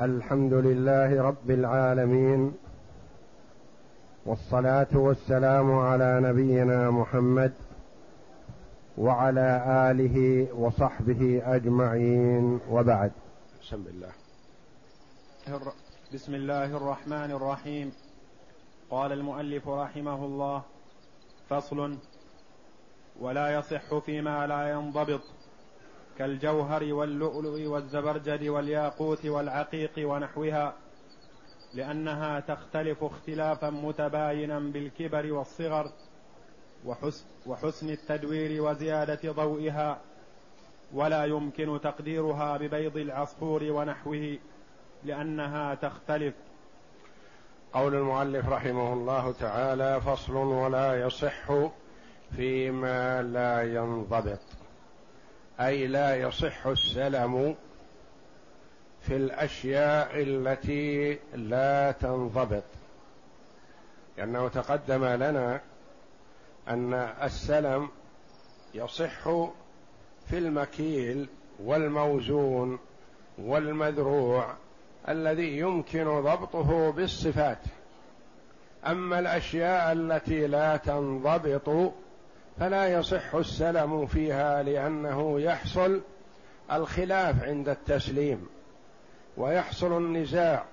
الحمد لله رب العالمين والصلاة والسلام على نبينا محمد وعلى آله وصحبه أجمعين وبعد. بسم الله بسم الله الرحمن الرحيم. قال المؤلف رحمه الله فصل ولا يصح فيما لا ينضبط. كالجوهر واللؤلؤ والزبرجد والياقوت والعقيق ونحوها لأنها تختلف اختلافا متباينا بالكبر والصغر وحسن, التدوير وزيادة ضوئها ولا يمكن تقديرها ببيض العصفور ونحوه لأنها تختلف. قول المؤلف رحمه الله تعالى فصل ولا يصح فيما لا ينضبط. أي لا يصح السلم في الأشياء التي لا تنضبط. لأنه تقدم لنا أن السلم يصح في المكيل والموزون والمذروع الذي يمكن ضبطه بالصفات. أما الأشياء التي لا تنضبط فلا يصح السلم فيها لأنه يحصل الخلاف عند التسليم ويحصل النزاع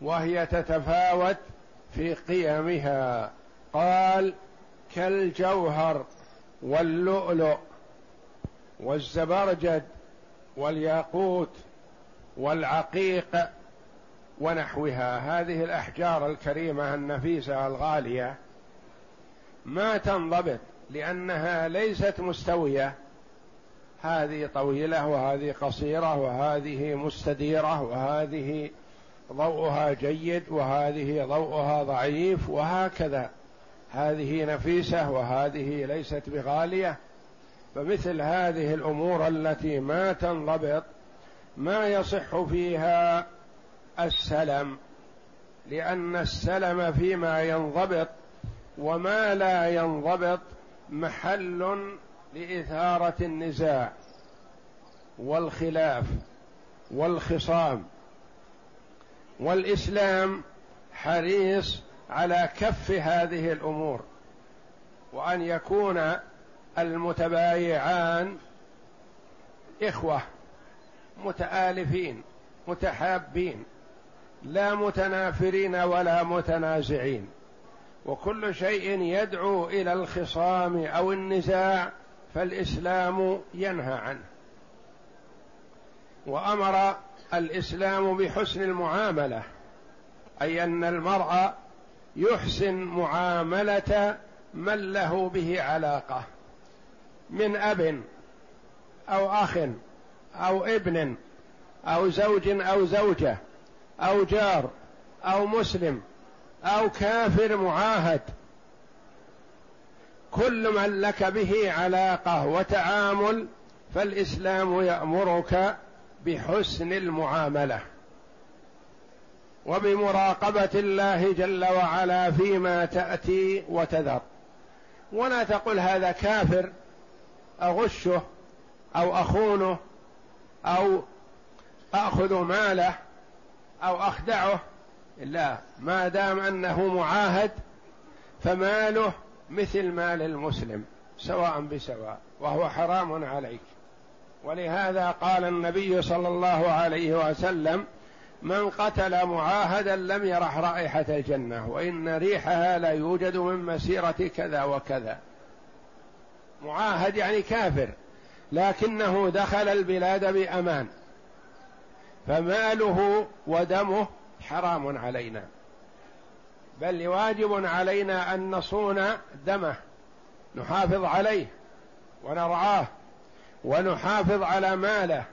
وهي تتفاوت في قيمها. قال كالجوهر واللؤلؤ والزبرجد والياقوت والعقيق ونحوها. هذه الأحجار الكريمة النفيسة الغالية ما تنضبط لأنها ليست مستوية. هذه طويلة وهذه قصيرة وهذه مستديرة وهذه ضوءها جيد وهذه ضوءها ضعيف وهكذا. هذه نفيسة وهذه ليست بغالية. فمثل هذه الأمور التي ما تنضبط ما يصح فيها السلم لأن السلم فيما ينضبط وما لا ينضبط محل لإثارة النزاع والخلاف والخصام. والإسلام حريص على كف هذه الأمور وأن يكون المتبايعان إخوة متآلفين متحابين لا متنافرين ولا متنازعين. وكل شيء يدعو إلى الخصام أو النزاع فالإسلام ينهى عنه. وأمر الإسلام بحسن المعاملة أي أن المرء يحسن معاملة من له به علاقة من أب أو أخ أو ابن أو زوج أو زوجة أو جار أو مسلم أو كافر معاهد. كل من لك به علاقة وتعامل فالإسلام يأمرك بحسن المعاملة. وبمراقبة الله جل وعلا فيما تأتي وتذر. ولا تقل هذا كافر أغشه أو أخونه أو أخذ ماله أو أخدعه. لا ما دام أنه معاهد فماله مثل مال المسلم سواء بسواء وهو حرام عليك. ولهذا قال النبي صلى الله عليه وسلم من قتل معاهدا لم يرح رائحة الجنة وإن ريحها لا يوجد من مسيرة كذا وكذا. معاهد يعني كافر لكنه دخل البلاد بأمان. فماله ودمه حرام علينا بل واجب علينا أن نصون دمه نحافظ عليه ونرعاه ونحافظ على ماله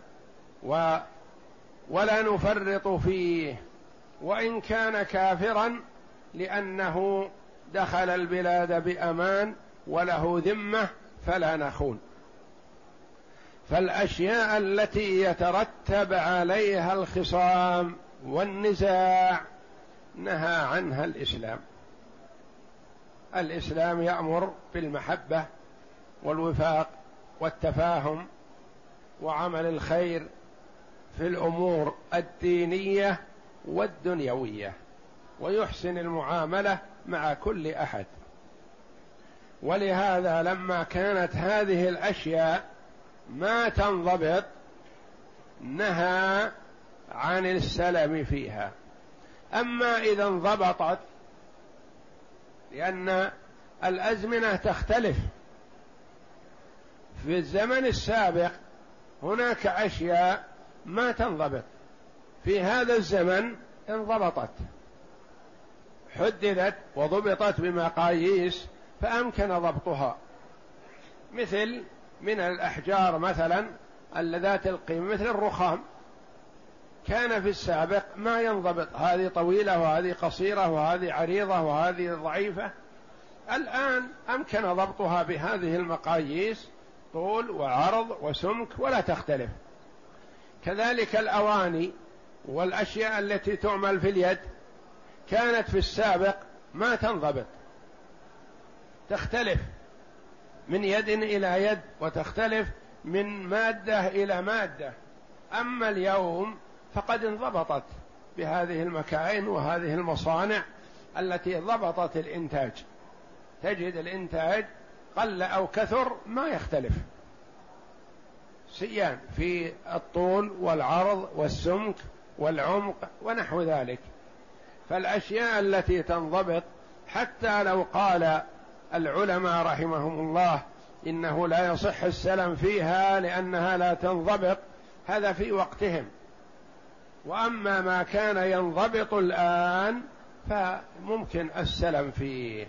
و ولا نفرط فيه وإن كان كافرا لأنه دخل البلاد بأمان وله ذمة فلا نخون. فالأشياء التي يترتب عليها الخصام والنزاع نهى عنها الإسلام. الإسلام يأمر بالمحبة والوفاق والتفاهم وعمل الخير في الأمور الدينية والدنيوية ويحسن المعاملة مع كل أحد. ولهذا لما كانت هذه الأشياء ما تنضبط نهى عن السلم فيها. أما إذا انضبطت لأن الأزمنة تختلف. في الزمن السابق هناك أشياء ما تنضبط. في هذا الزمن انضبطت. حددت وضبطت بمقاييس فأمكن ضبطها. مثل من الأحجار مثلا ذات القيمة مثل الرخام. كان في السابق ما ينضبط. هذه طويلة وهذه قصيرة وهذه عريضة وهذه ضعيفة. الآن أمكن ضبطها بهذه المقاييس طول وعرض وسمك ولا تختلف. كذلك الأواني والأشياء التي تعمل في اليد كانت في السابق ما تنضبط. تختلف من يد إلى يد وتختلف من مادة إلى مادة. أما اليوم فقد انضبطت بهذه المكائن وهذه المصانع التي ضبطت الإنتاج. تجد الإنتاج قل أو كثر ما يختلف. سيان في الطول والعرض والسمك والعمق ونحو ذلك. فالأشياء التي تنضبط حتى لو قال العلماء رحمهم الله إنه لا يصح السلم فيها لأنها لا تنضبط هذا في وقتهم. وأما ما كان ينضبط الآن فممكن السلم فيه.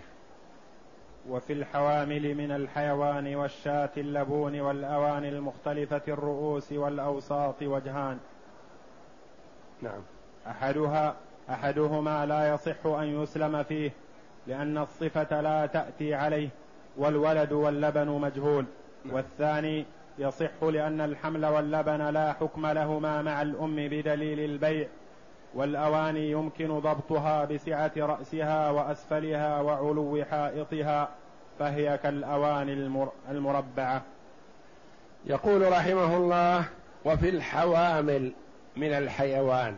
وفي الحوامل من الحيوان والشاة اللبون والأواني المختلفة الرؤوس والأوساط وجهان. نعم. أحدها أحدهما لا يصح أن يسلم فيه لأن الصفة لا تأتي عليه والولد واللبن مجهول. نعم. والثاني يصح لأن الحمل واللبن لا حكم لهما مع الأم بدليل البيع والأواني يمكن ضبطها بسعة رأسها وأسفلها وعلو حائطها فهي كالأواني المربعة. يقول رحمه الله وفي الحوامل من الحيوان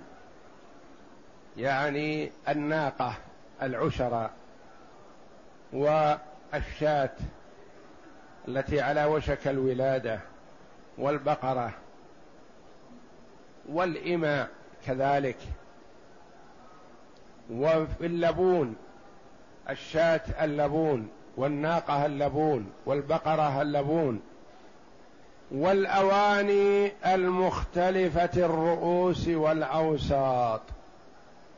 يعني الناقة العشرة والشاة التي على وشك الولادة والبقرة والإماء كذلك وفي اللبون الشاة اللبون والناقة اللبون والبقرة اللبون والأواني المختلفة الرؤوس والأوساط.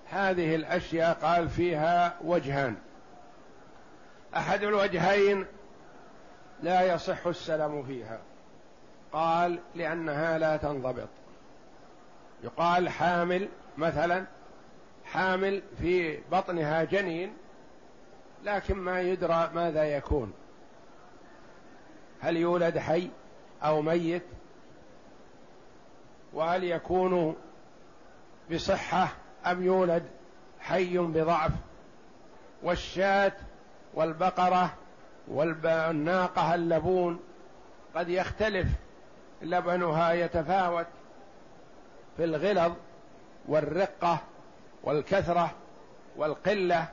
هذه الأشياء قال فيها وجهان. أحد الوجهين لا يصح السلم فيها. قال لأنها لا تنضبط. يقال حامل مثلا حامل في بطنها جنين لكن ما يدرى ماذا يكون. هل يولد حي أو ميت؟ وهل يكون بصحة أم يولد حي بضعف؟ والشاة والبقرة والناقة اللبون قد يختلف لبنها يتفاوت في الغلظ والرقة والكثرة والقلة.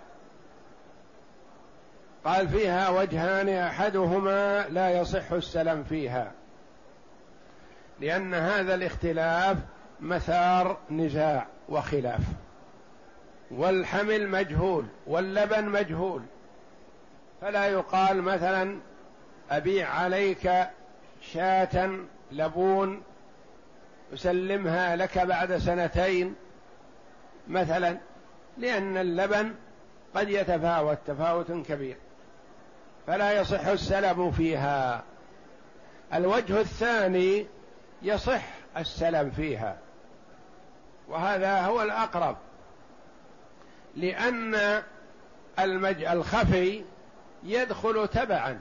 قال فيها وجهان أحدهما لا يصح السلم فيها لأن هذا الاختلاف مثار نزاع وخلاف. والحمل مجهول واللبن مجهول فلا يقال مثلا أبيع عليك شاة لبون أسلمها لك بعد سنتين مثلا لأن اللبن قد يتفاوت تفاوت كبير. فلا يصح السلم فيها. الوجه الثاني يصح السلم فيها. وهذا هو الأقرب. لأن المج... الخفي يدخل تبعا.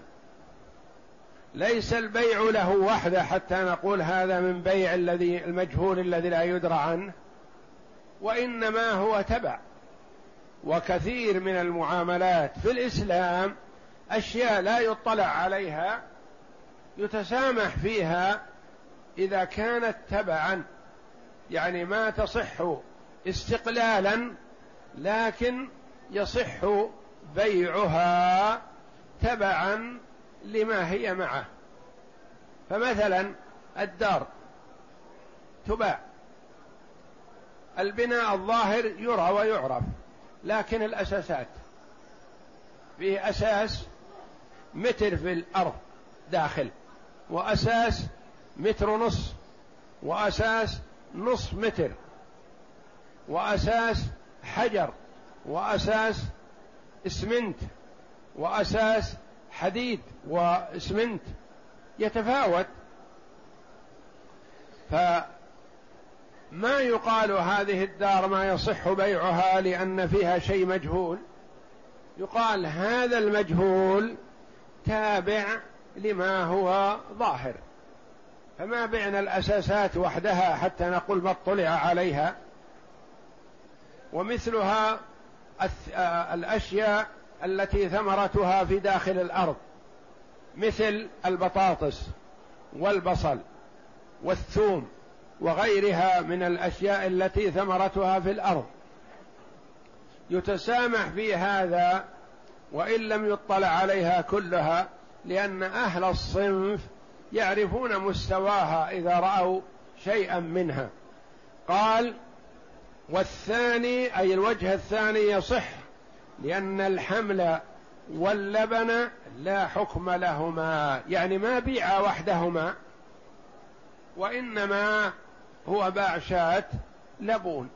ليس البيع له وحده حتى نقول هذا من بيع الذي المجهول الذي لا يدرى عنه وإنما هو تبع. وكثير من المعاملات في الإسلام أشياء لا يطلع عليها يتسامح فيها إذا كانت تبعا. يعني ما تصح استقلالا لكن يصح بيعها. تبعا لما هي معه. فمثلا الدار تباع. البناء الظاهر يرى ويعرف لكن الأساسات. فيه أساس متر في الأرض داخل وأساس متر ونص وأساس نصف متر وأساس حجر وأساس إسمنت. وأساس حديد وإسمنت يتفاوت. فما يقال هذه الدار ما يصح بيعها لأن فيها شيء مجهول؟ يقال هذا المجهول تابع لما هو ظاهر. فما بعنا الأساسات وحدها حتى نقول ما اطلع عليها؟ ومثلها آه، الأشياء التي ثمرتها في داخل الأرض مثل البطاطس والبصل والثوم وغيرها من الأشياء التي ثمرتها في الأرض. يتسامح في هذا وإن لم يطلع عليها كلها لأن أهل الصنف يعرفون مستواها إذا رأوا شيئا منها. قال والثاني أي الوجه الثاني يصح لأن الحمل واللبن لا حكم لهما يعني ما بيع وحدهما وإنما هو باع شاة لبون.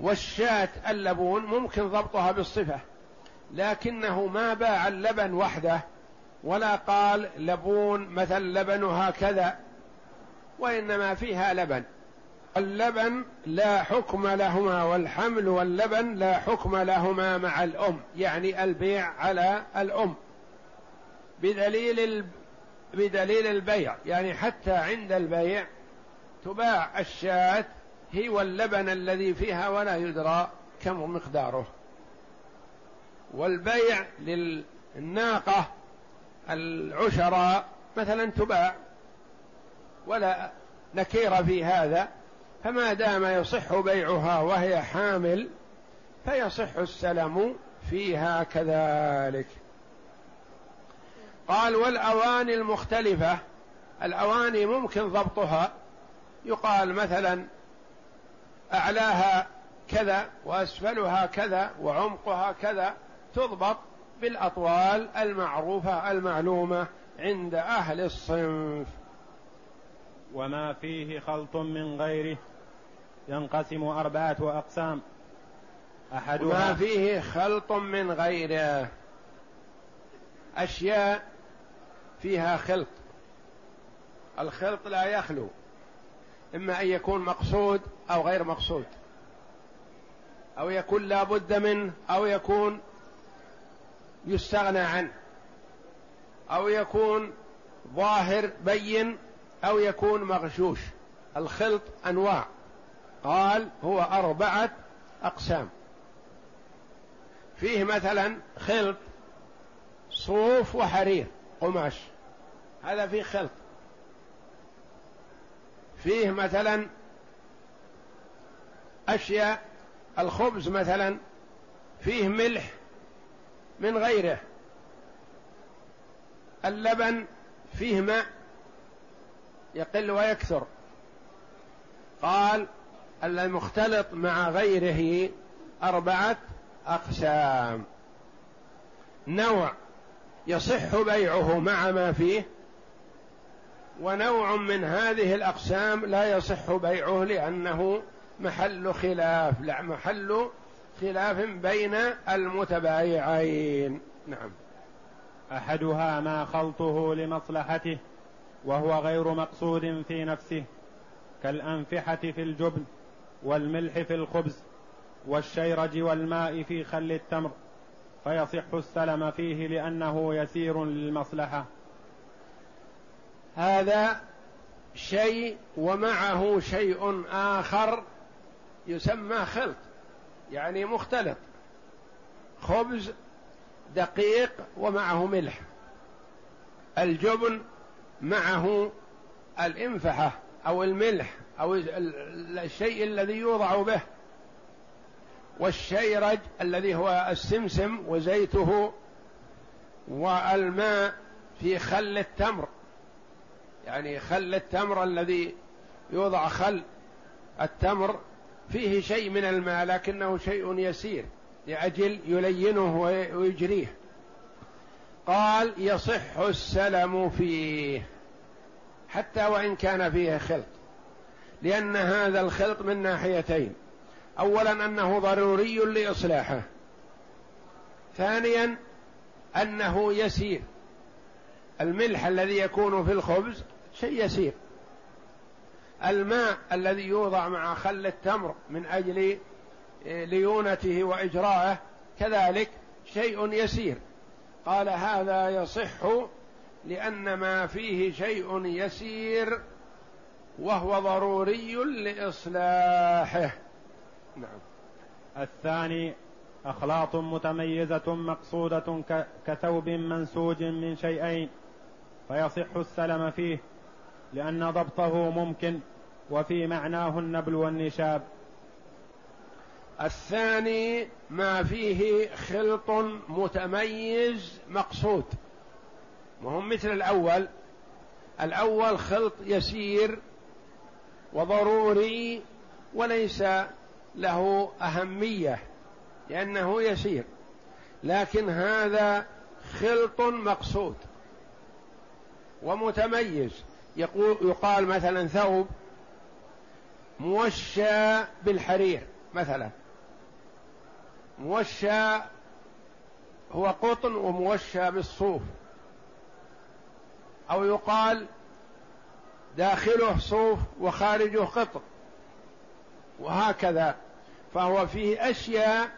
والشاة اللبون ممكن ضبطها بالصفة لكنه ما باع اللبن وحده ولا قال لبون مثل لبنها كذا وإنما فيها لبن. اللبن لا حكم لهما والحمل واللبن لا حكم لهما مع الأم يعني البيع على الأم. بدليل بدليل البيع يعني حتى عند البيع تباع الشاة هي واللبن الذي فيها ولا يدرى كم مقداره. والبيع للناقة العشراء مثلا تباع ولا نكير في هذا. فما دام يصح بيعها وهي حامل فيصح السلم فيها كذلك. قال والأواني المختلفة الأواني ممكن ضبطها. يقال مثلا أعلاها كذا وأسفلها كذا وعمقها كذا تضبط بالأطوال المعروفة المعلومة عند أهل الصنف. وما فيه خلط من غيره ينقسم أربعة أقسام. أحدها ما فيه خلط من غيره. أشياء فيها خلط. الخلط لا يخلو إما أن يكون مقصود أو غير مقصود. أو يكون لا بد منه أو يكون يستغنى عنه. أو يكون ظاهر بين أو يكون مغشوش. الخلط أنواع. قال هو أربعة أقسام. فيه مثلا خلط صوف وحرير قماش. هذا فيه خلط. فيه مثلا أشياء الخبز مثلا فيه ملح من غيره. اللبن فيه ماء. يقل ويكثر. قال المختلط مع غيره أربعة أقسام. نوع يصح بيعه مع ما فيه ونوع من هذه الأقسام لا يصح بيعه لأنه محل خلاف لا محل خلاف بين المتبايعين. نعم. أحدها ما خلطه لمصلحته وهو غير مقصود في نفسه كالأنفحة في الجبن والملح في الخبز والشيرج والماء في خل التمر فيصح السلم فيه لأنه يسير للمصلحة. هذا شيء ومعه شيء آخر يسمى خلط يعني مختلط خبز دقيق ومعه ملح. الجبن معه الإنفحة أو الملح أو الشيء الذي يوضع به والشيرج الذي هو السمسم وزيته والماء في خل التمر. يعني خل التمر الذي يوضع خل التمر فيه شيء من الماء لكنه شيء يسير لأجل يلينه ويجريه. قال يصح السلم فيه حتى وإن كان فيه خلط لأن هذا الخلط من ناحيتين. أولا أنه ضروري لإصلاحه. ثانيا أنه يسير. الملح الذي يكون في الخبز شيء يسير. الماء الذي يوضع مع خل التمر من أجل ليونته وإجراءه كذلك شيء يسير. قال هذا يصح لأن ما فيه شيء يسير وهو ضروري لإصلاحه. نعم. الثاني أخلاط متميزة مقصودة كثوب منسوج من شيئين فيصح السلم فيه لأن ضبطه ممكن وفي معناه النبل والنشاب. الثاني ما فيه خلط متميز مقصود. وهم مثل الأول. الأول خلط يسير وضروري وليس له أهمية لأنه يسير. لكن هذا خلط مقصود ومتميز. يقول يقال مثلا ثوب موشى بالحرير مثلا. موشى هو قطن وموشى بالصوف. أو يقال داخله صوف وخارجه قطن. وهكذا. فهو فيه أشياء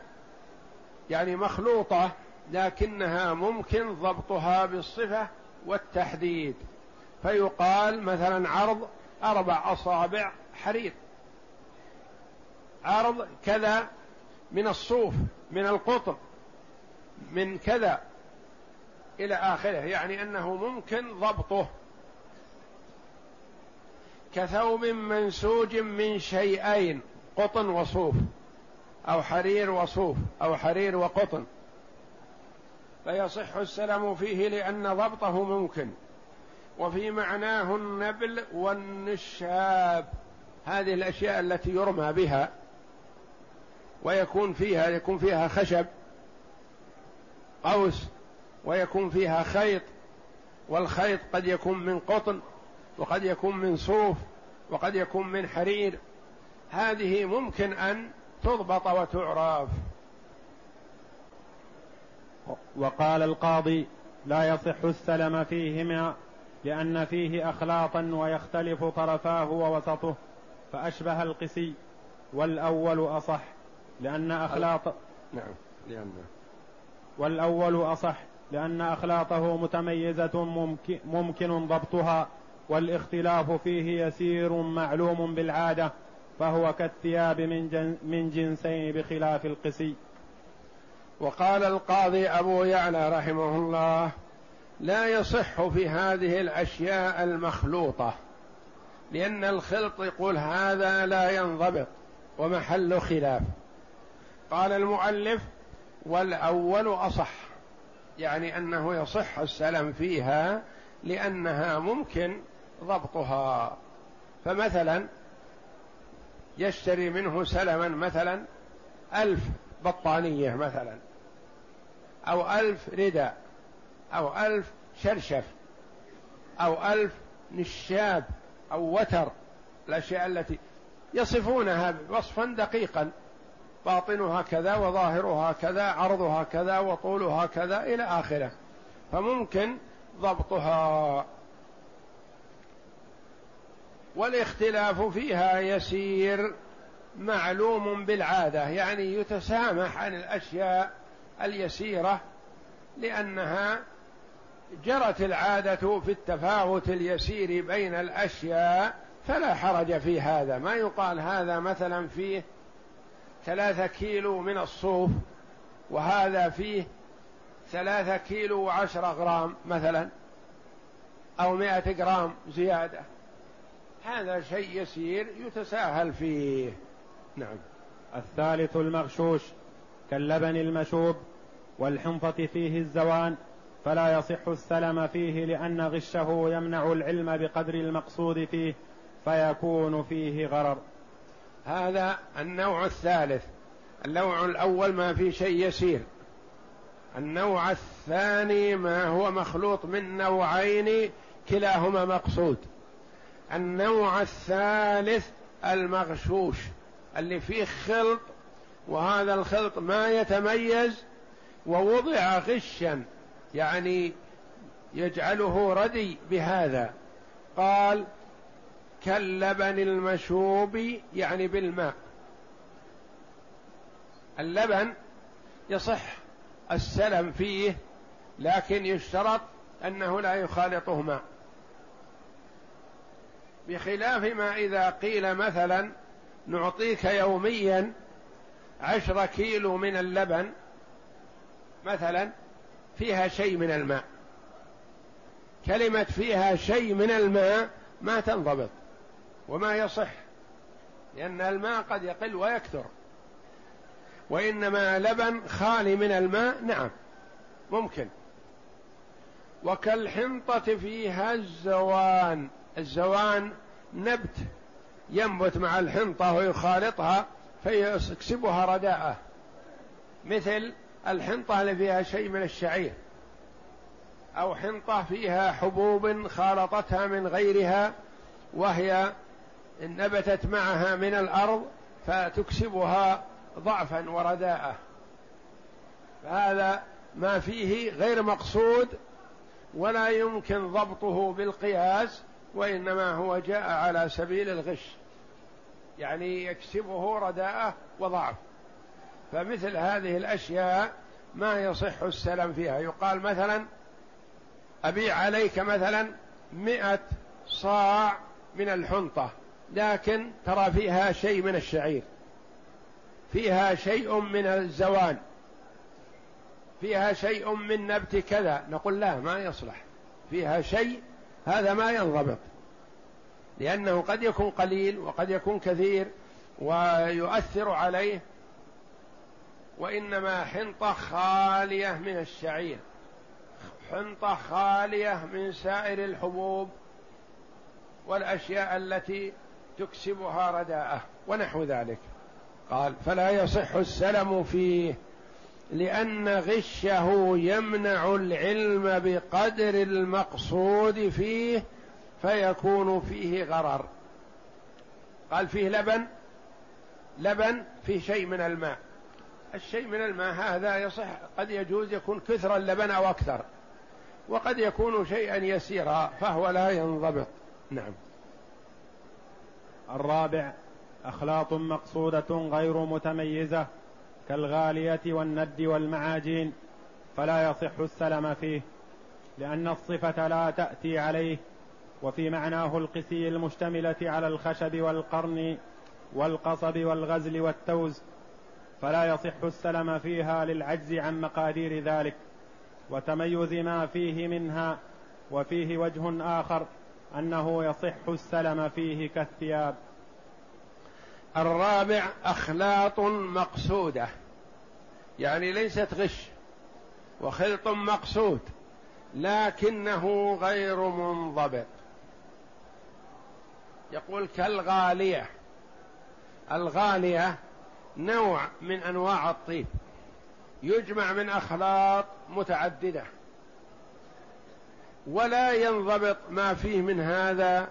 يعني مخلوطة لكنها ممكن ضبطها بالصفة والتحديد. فيقال مثلا عرض أربع أصابع حرير. عرض كذا من الصوف من القطر من كذا إلى آخره يعني أنه ممكن ضبطه. كثوب منسوج من شيئين قطن وصوف أو حرير وصوف أو حرير وقطن. فيصح السلم فيه لأن ضبطه ممكن. وفي معناه النبل والنشاب هذه الأشياء التي يرمى بها. ويكون فيها يكون فيها خشب قوس ويكون فيها خيط والخيط قد يكون من قطن وقد يكون من صوف وقد يكون من حرير. هذه ممكن أن تضبط وتعرف. وقال القاضي لا يصح السلم فيهما لأن فيه أخلاطا ويختلف طرفاه ووسطه فأشبه القسي والأول أصح. لأن أخلاط نعم لأن والأول أصح لأن أخلاطه متميزة ممكن, ممكن ضبطها والاختلاف فيه يسير معلوم بالعادة فهو كالثياب من, جن من جنسين بخلاف القسي. وقال القاضي أبو يعلى رحمه الله لا يصح في هذه الأشياء المخلوطة لأن الخلط يقول هذا لا ينضبط ومحل خلاف. قال المؤلف والأول أصح يعني أنه يصح السلم فيها لأنها ممكن ضبطها. فمثلا يشتري منه سلما مثلا ألف بطانية مثلا أو ألف رداء أو ألف شرشف أو ألف نشاب أو وتر الأشياء التي يصفونها وصفا دقيقا. باطنها كذا وظاهرها كذا عرضها كذا وطولها كذا إلى آخره. فممكن ضبطها. والاختلاف فيها يسير معلوم بالعادة يعني يتسامح عن الأشياء اليسيرة لأنها جرت العادة في التفاوت اليسير بين الأشياء فلا حرج في هذا. ما يقال هذا مثلا فيه ثلاثة كيلو من الصوف وهذا فيه ثلاثة كيلو وعشرة غرام مثلا أو مائة غرام زيادة. هذا شيء يسير يتساهل فيه. نعم. الثالث المغشوش كاللبن المشوب والحنطة فيه الزوان فلا يصح السلم فيه لأن غشه يمنع العلم بقدر المقصود فيه فيكون فيه غرر. هذا النوع الثالث. النوع الأول ما في شيء يسير. النوع الثاني ما هو مخلوط من نوعين كلاهما مقصود. النوع الثالث المغشوش اللي فيه خلط وهذا الخلط ما يتميز ووضع غشا يعني يجعله ردي بهذا. قال كاللبن المشوب يعني بالماء. اللبن يصح السلم فيه لكن يشترط أنه لا يخالطه ماء. بخلاف ما إذا قيل مثلا نعطيك يوميا عشر كيلو من اللبن مثلا فيها شيء من الماء. كلمة فيها شيء من الماء ما تنضبط. وما يصح لأن الماء قد يقل ويكثر. وإنما لبن خالي من الماء نعم ممكن. وكالحنطة فيها الزوان. الزوان نبت ينبت مع الحنطة ويخالطها فيكسبها رداءة. مثل الحنطة اللي فيها شيء من الشعير أو حنطة فيها حبوب خالطتها من غيرها وهي نبتت معها من الأرض فتكسبها ضعفا ورداءة. فهذا ما فيه غير مقصود ولا يمكن ضبطه بالقياس وإنما هو جاء على سبيل الغش. يعني يكسبه رداءة وضعف. فمثل هذه الأشياء ما يصح السلم فيها. يقال مثلا أبيع عليك مثلا مئة صاع من الحنطة. لكن ترى فيها شيء من الشعير. فيها شيء من الزوان فيها شيء من نبت كذا. نقول لا ما يصلح. فيها شيء هذا ما ينضبط. لأنه قد يكون قليل وقد يكون كثير ويؤثر عليه وإنما حنطة خالية من الشعير. حنطة خالية من سائر الحبوب والأشياء التي تكسبها رداءة ونحو ذلك. قال فلا يصح السلم فيه لأن غشه يمنع العلم بقدر المقصود فيه فيكون فيه غرر. قال فيه لبن لبن فيه شيء من الماء. الشيء من الماء هذا يصح قد يجوز يكون كثر اللبن أو أكثر وقد يكون شيئا يسيرا فهو لا ينضبط. نعم. الرابع أخلاط مقصودة غير متميزة كالغالية والند والمعاجين فلا يصح السلم فيه لأن الصفة لا تأتي عليه وفي معناه القسي المشتملة على الخشب والقرن والقصب والغزل والتوز فلا يصح السلم فيها للعجز عن مقادير ذلك وتميز ما فيه منها وفيه وجه آخر أنه يصح السلم فيه كالثياب. الرابع أخلاط مقصودة. يعني ليست غش وخلط مقصود لكنه غير منضبط. يقول كالغالية. الغالية نوع من أنواع الطيب يجمع من أخلاط متعددة. ولا ينضبط ما فيه من هذا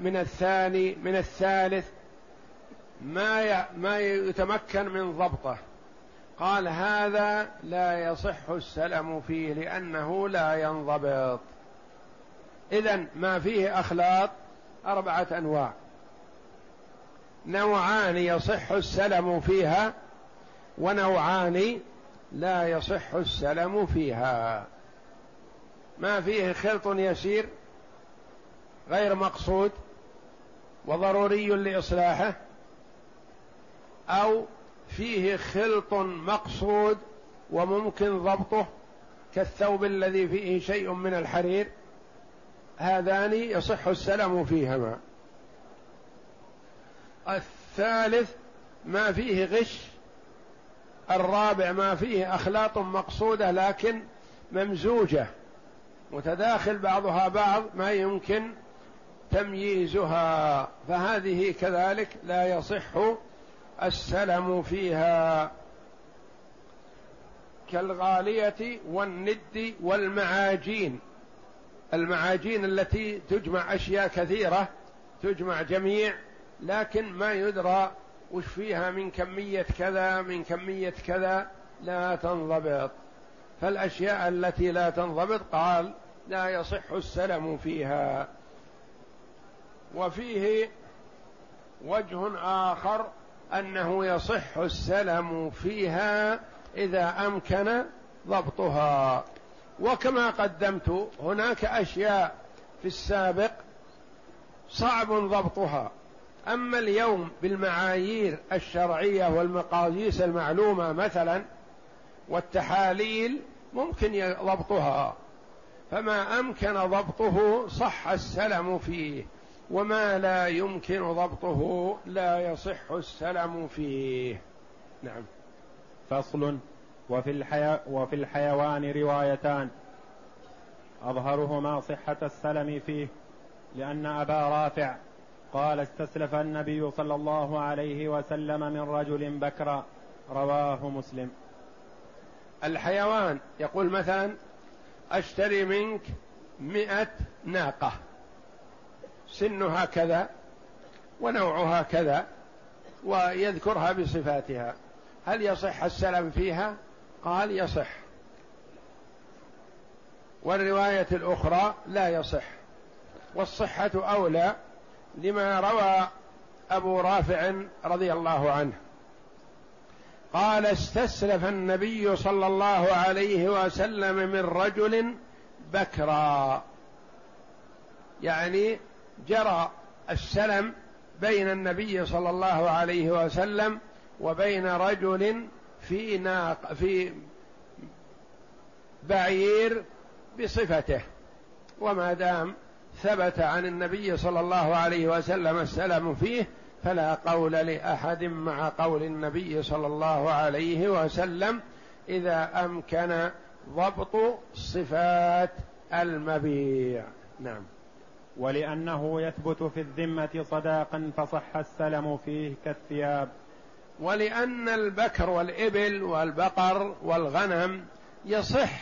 من الثاني من الثالث ما ما يتمكن من ضبطه. قال هذا لا يصح السلم فيه لأنه لا ينضبط. إذا ما فيه أخلاط أربعة أنواع. نوعان يصح السلم فيها ونوعان لا يصح السلم فيها. ما فيه خلط يسير غير مقصود وضروري لإصلاحه أو فيه خلط مقصود وممكن ضبطه كالثوب الذي فيه شيء من الحرير. هذان يصح السلم فيهما. الثالث ما فيه غش. الرابع ما فيه أخلاط مقصودة لكن ممزوجة. متداخل بعضها بعض ما يمكن تمييزها فهذه كذلك لا يصح السلم فيها. كالغالية والند والمعاجين المعاجين التي تجمع أشياء كثيرة تجمع جميع لكن ما يدرى وش فيها من كمية كذا من كمية كذا لا تنضبط. فالأشياء التي لا تنضبط قال لا يصح السلم فيها. وفيه وجه آخر أنه يصح السلم فيها إذا أمكن ضبطها. وكما قدمت هناك أشياء في السابق صعب ضبطها. أما اليوم بالمعايير الشرعية والمقاييس المعلومة مثلا والتحاليل ممكن ضبطها فما أمكن ضبطه صح السلم فيه وما لا يمكن ضبطه لا يصح السلم فيه. نعم. فصل. وفي, الحي... وفي الحيوان روايتان. أظهرهما صحة السلم فيه لأن أبا رافع قال استسلف النبي صلى الله عليه وسلم من رجل بكرا رواه مسلم. الحيوان يقول مثلا أشتري منك مئة ناقة. سنها كذا ونوعها كذا ويذكرها بصفاتها. هل يصح السلم فيها؟ قال يصح. والرواية الأخرى لا يصح. والصحة أولى لما روى أبو رافع رضي الله عنه. قال استسلف النبي صلى الله عليه وسلم من رجل بكرا. يعني جرى السلم بين النبي صلى الله عليه وسلم وبين رجل في ناق في بعير بصفته. وما دام ثبت عن النبي صلى الله عليه وسلم السلام فيه فلا قول لأحد مع قول النبي صلى الله عليه وسلم إذا أمكن ضبط صفات المبيع. نعم. ولأنه يثبت في الذمة صداقا فصح السلم فيه كالثياب. ولأن البكر والإبل والبقر والغنم يصح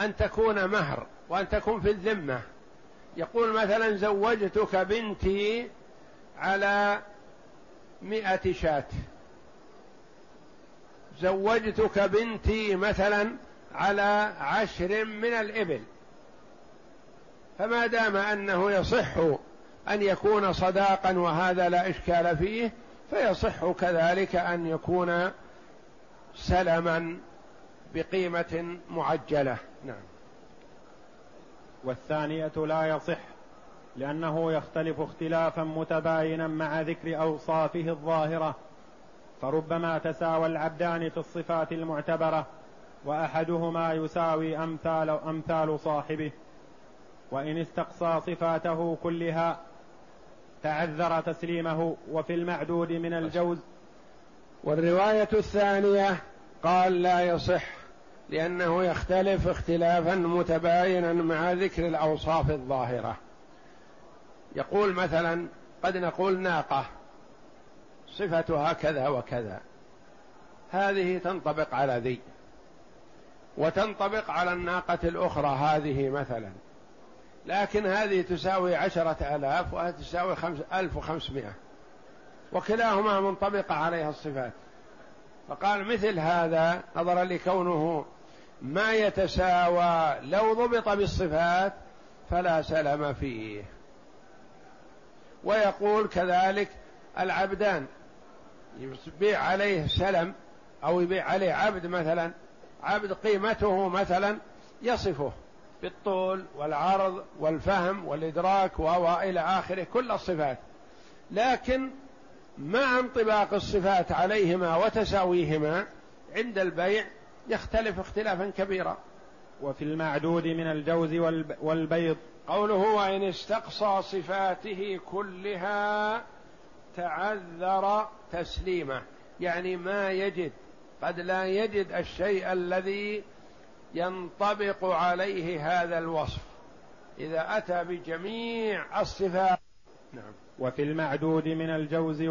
أن تكون مهر وأن تكون في الذمة. يقول مثلا زوجتك بنتي على مئة شاة. زوجتك بنتي مثلا على عشر من الإبل. فما دام أنه يصح أن يكون صداقا وهذا لا إشكال فيه فيصح كذلك أن يكون سلما بقيمة معجلة. نعم. والثانية لا يصح. لأنه يختلف اختلافا متباينا مع ذكر أوصافه الظاهرة فربما تساوى العبدان في الصفات المعتبرة وأحدهما يساوي أمثال أمثال صاحبه. وإن استقصى صفاته كلها تعذر تسليمه وفي المعدود من الجوز. والرواية الثانية قال لا يصح لأنه يختلف اختلافا متباينا مع ذكر الأوصاف الظاهرة. يقول مثلا قد نقول ناقة صفتها كذا وكذا. هذه تنطبق على ذي وتنطبق على الناقة الأخرى هذه مثلا. لكن هذه تساوي عشرة آلاف وهذه تساوي خمس ألف وخمسمائة. وكلاهما منطبقة عليها الصفات. فقال مثل هذا نظرا لكونه ما يتساوى لو ضبط بالصفات فلا سلم فيه. ويقول كذلك العبدان. يبيع عليه سلم أو يبيع عليه عبد مثلا عبد قيمته مثلا يصفه بالطول والعرض والفهم والإدراك وإلى آخره كل الصفات. لكن مع انطباق الصفات عليهما وتساويهما عند البيع يختلف اختلافا كبيرا. وفي المعدود من الجوز والبيض. قوله وإن استقصى صفاته كلها تعذر تسليمه. يعني ما يجد قد لا يجد الشيء الذي ينطبق عليه هذا الوصف. إذا أتى بجميع الصفات. نعم. وفي المعدود من الجوز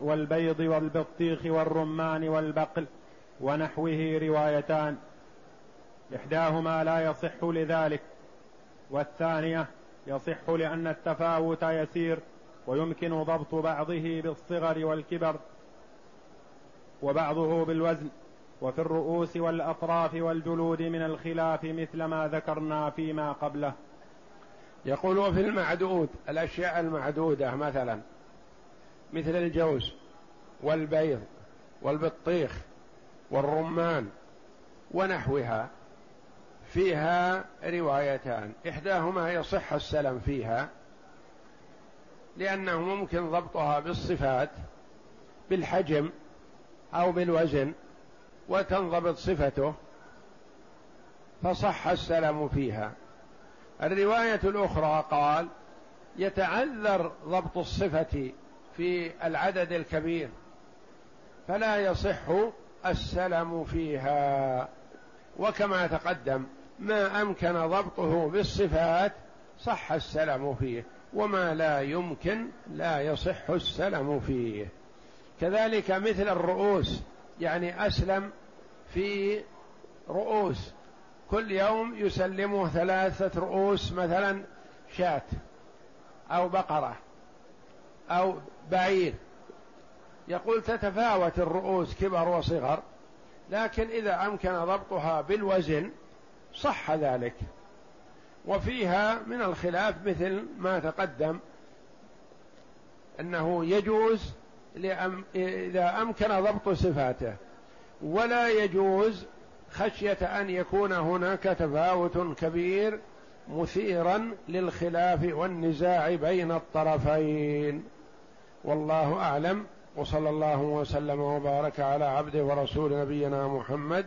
والبيض والبطيخ والرمان والبقل ونحوه روايتان. إحداهما لا يصح لذلك والثانية يصح لأن التفاوت يسير ويمكن ضبط بعضه بالصغر والكبر وبعضه بالوزن وفي الرؤوس والأطراف والجلود من الخلاف مثل ما ذكرنا فيما قبله. يقول وفي المعدود الأشياء المعدودة مثلا مثل الجوز والبيض والبطيخ والرمان ونحوها. فيها روايتان. إحداهما يصح السلم فيها لأنه ممكن ضبطها بالصفات بالحجم أو بالوزن وتنضبط صفته فصح السلم فيها. الرواية الأخرى قال يتعذر ضبط الصفة في العدد الكبير فلا يصح السلم فيها. وكما تقدم ما أمكن ضبطه بالصفات صح السلم فيه وما لا يمكن لا يصح السلم فيه. كذلك مثل الرؤوس يعني أسلم في رؤوس. كل يوم يسلمه ثلاثة رؤوس مثلا شاة أو بقرة أو بعير. يقول تتفاوت الرؤوس كبر وصغر لكن إذا أمكن ضبطها بالوزن صح ذلك. وفيها من الخلاف مثل ما تقدم أنه يجوز إذا أمكن ضبط صفاته ولا يجوز خشية أن يكون هناك تفاوت كبير مثيرا للخلاف والنزاع بين الطرفين. والله أعلم وصلى الله وسلم وبارك على عبده ورسول نبينا محمد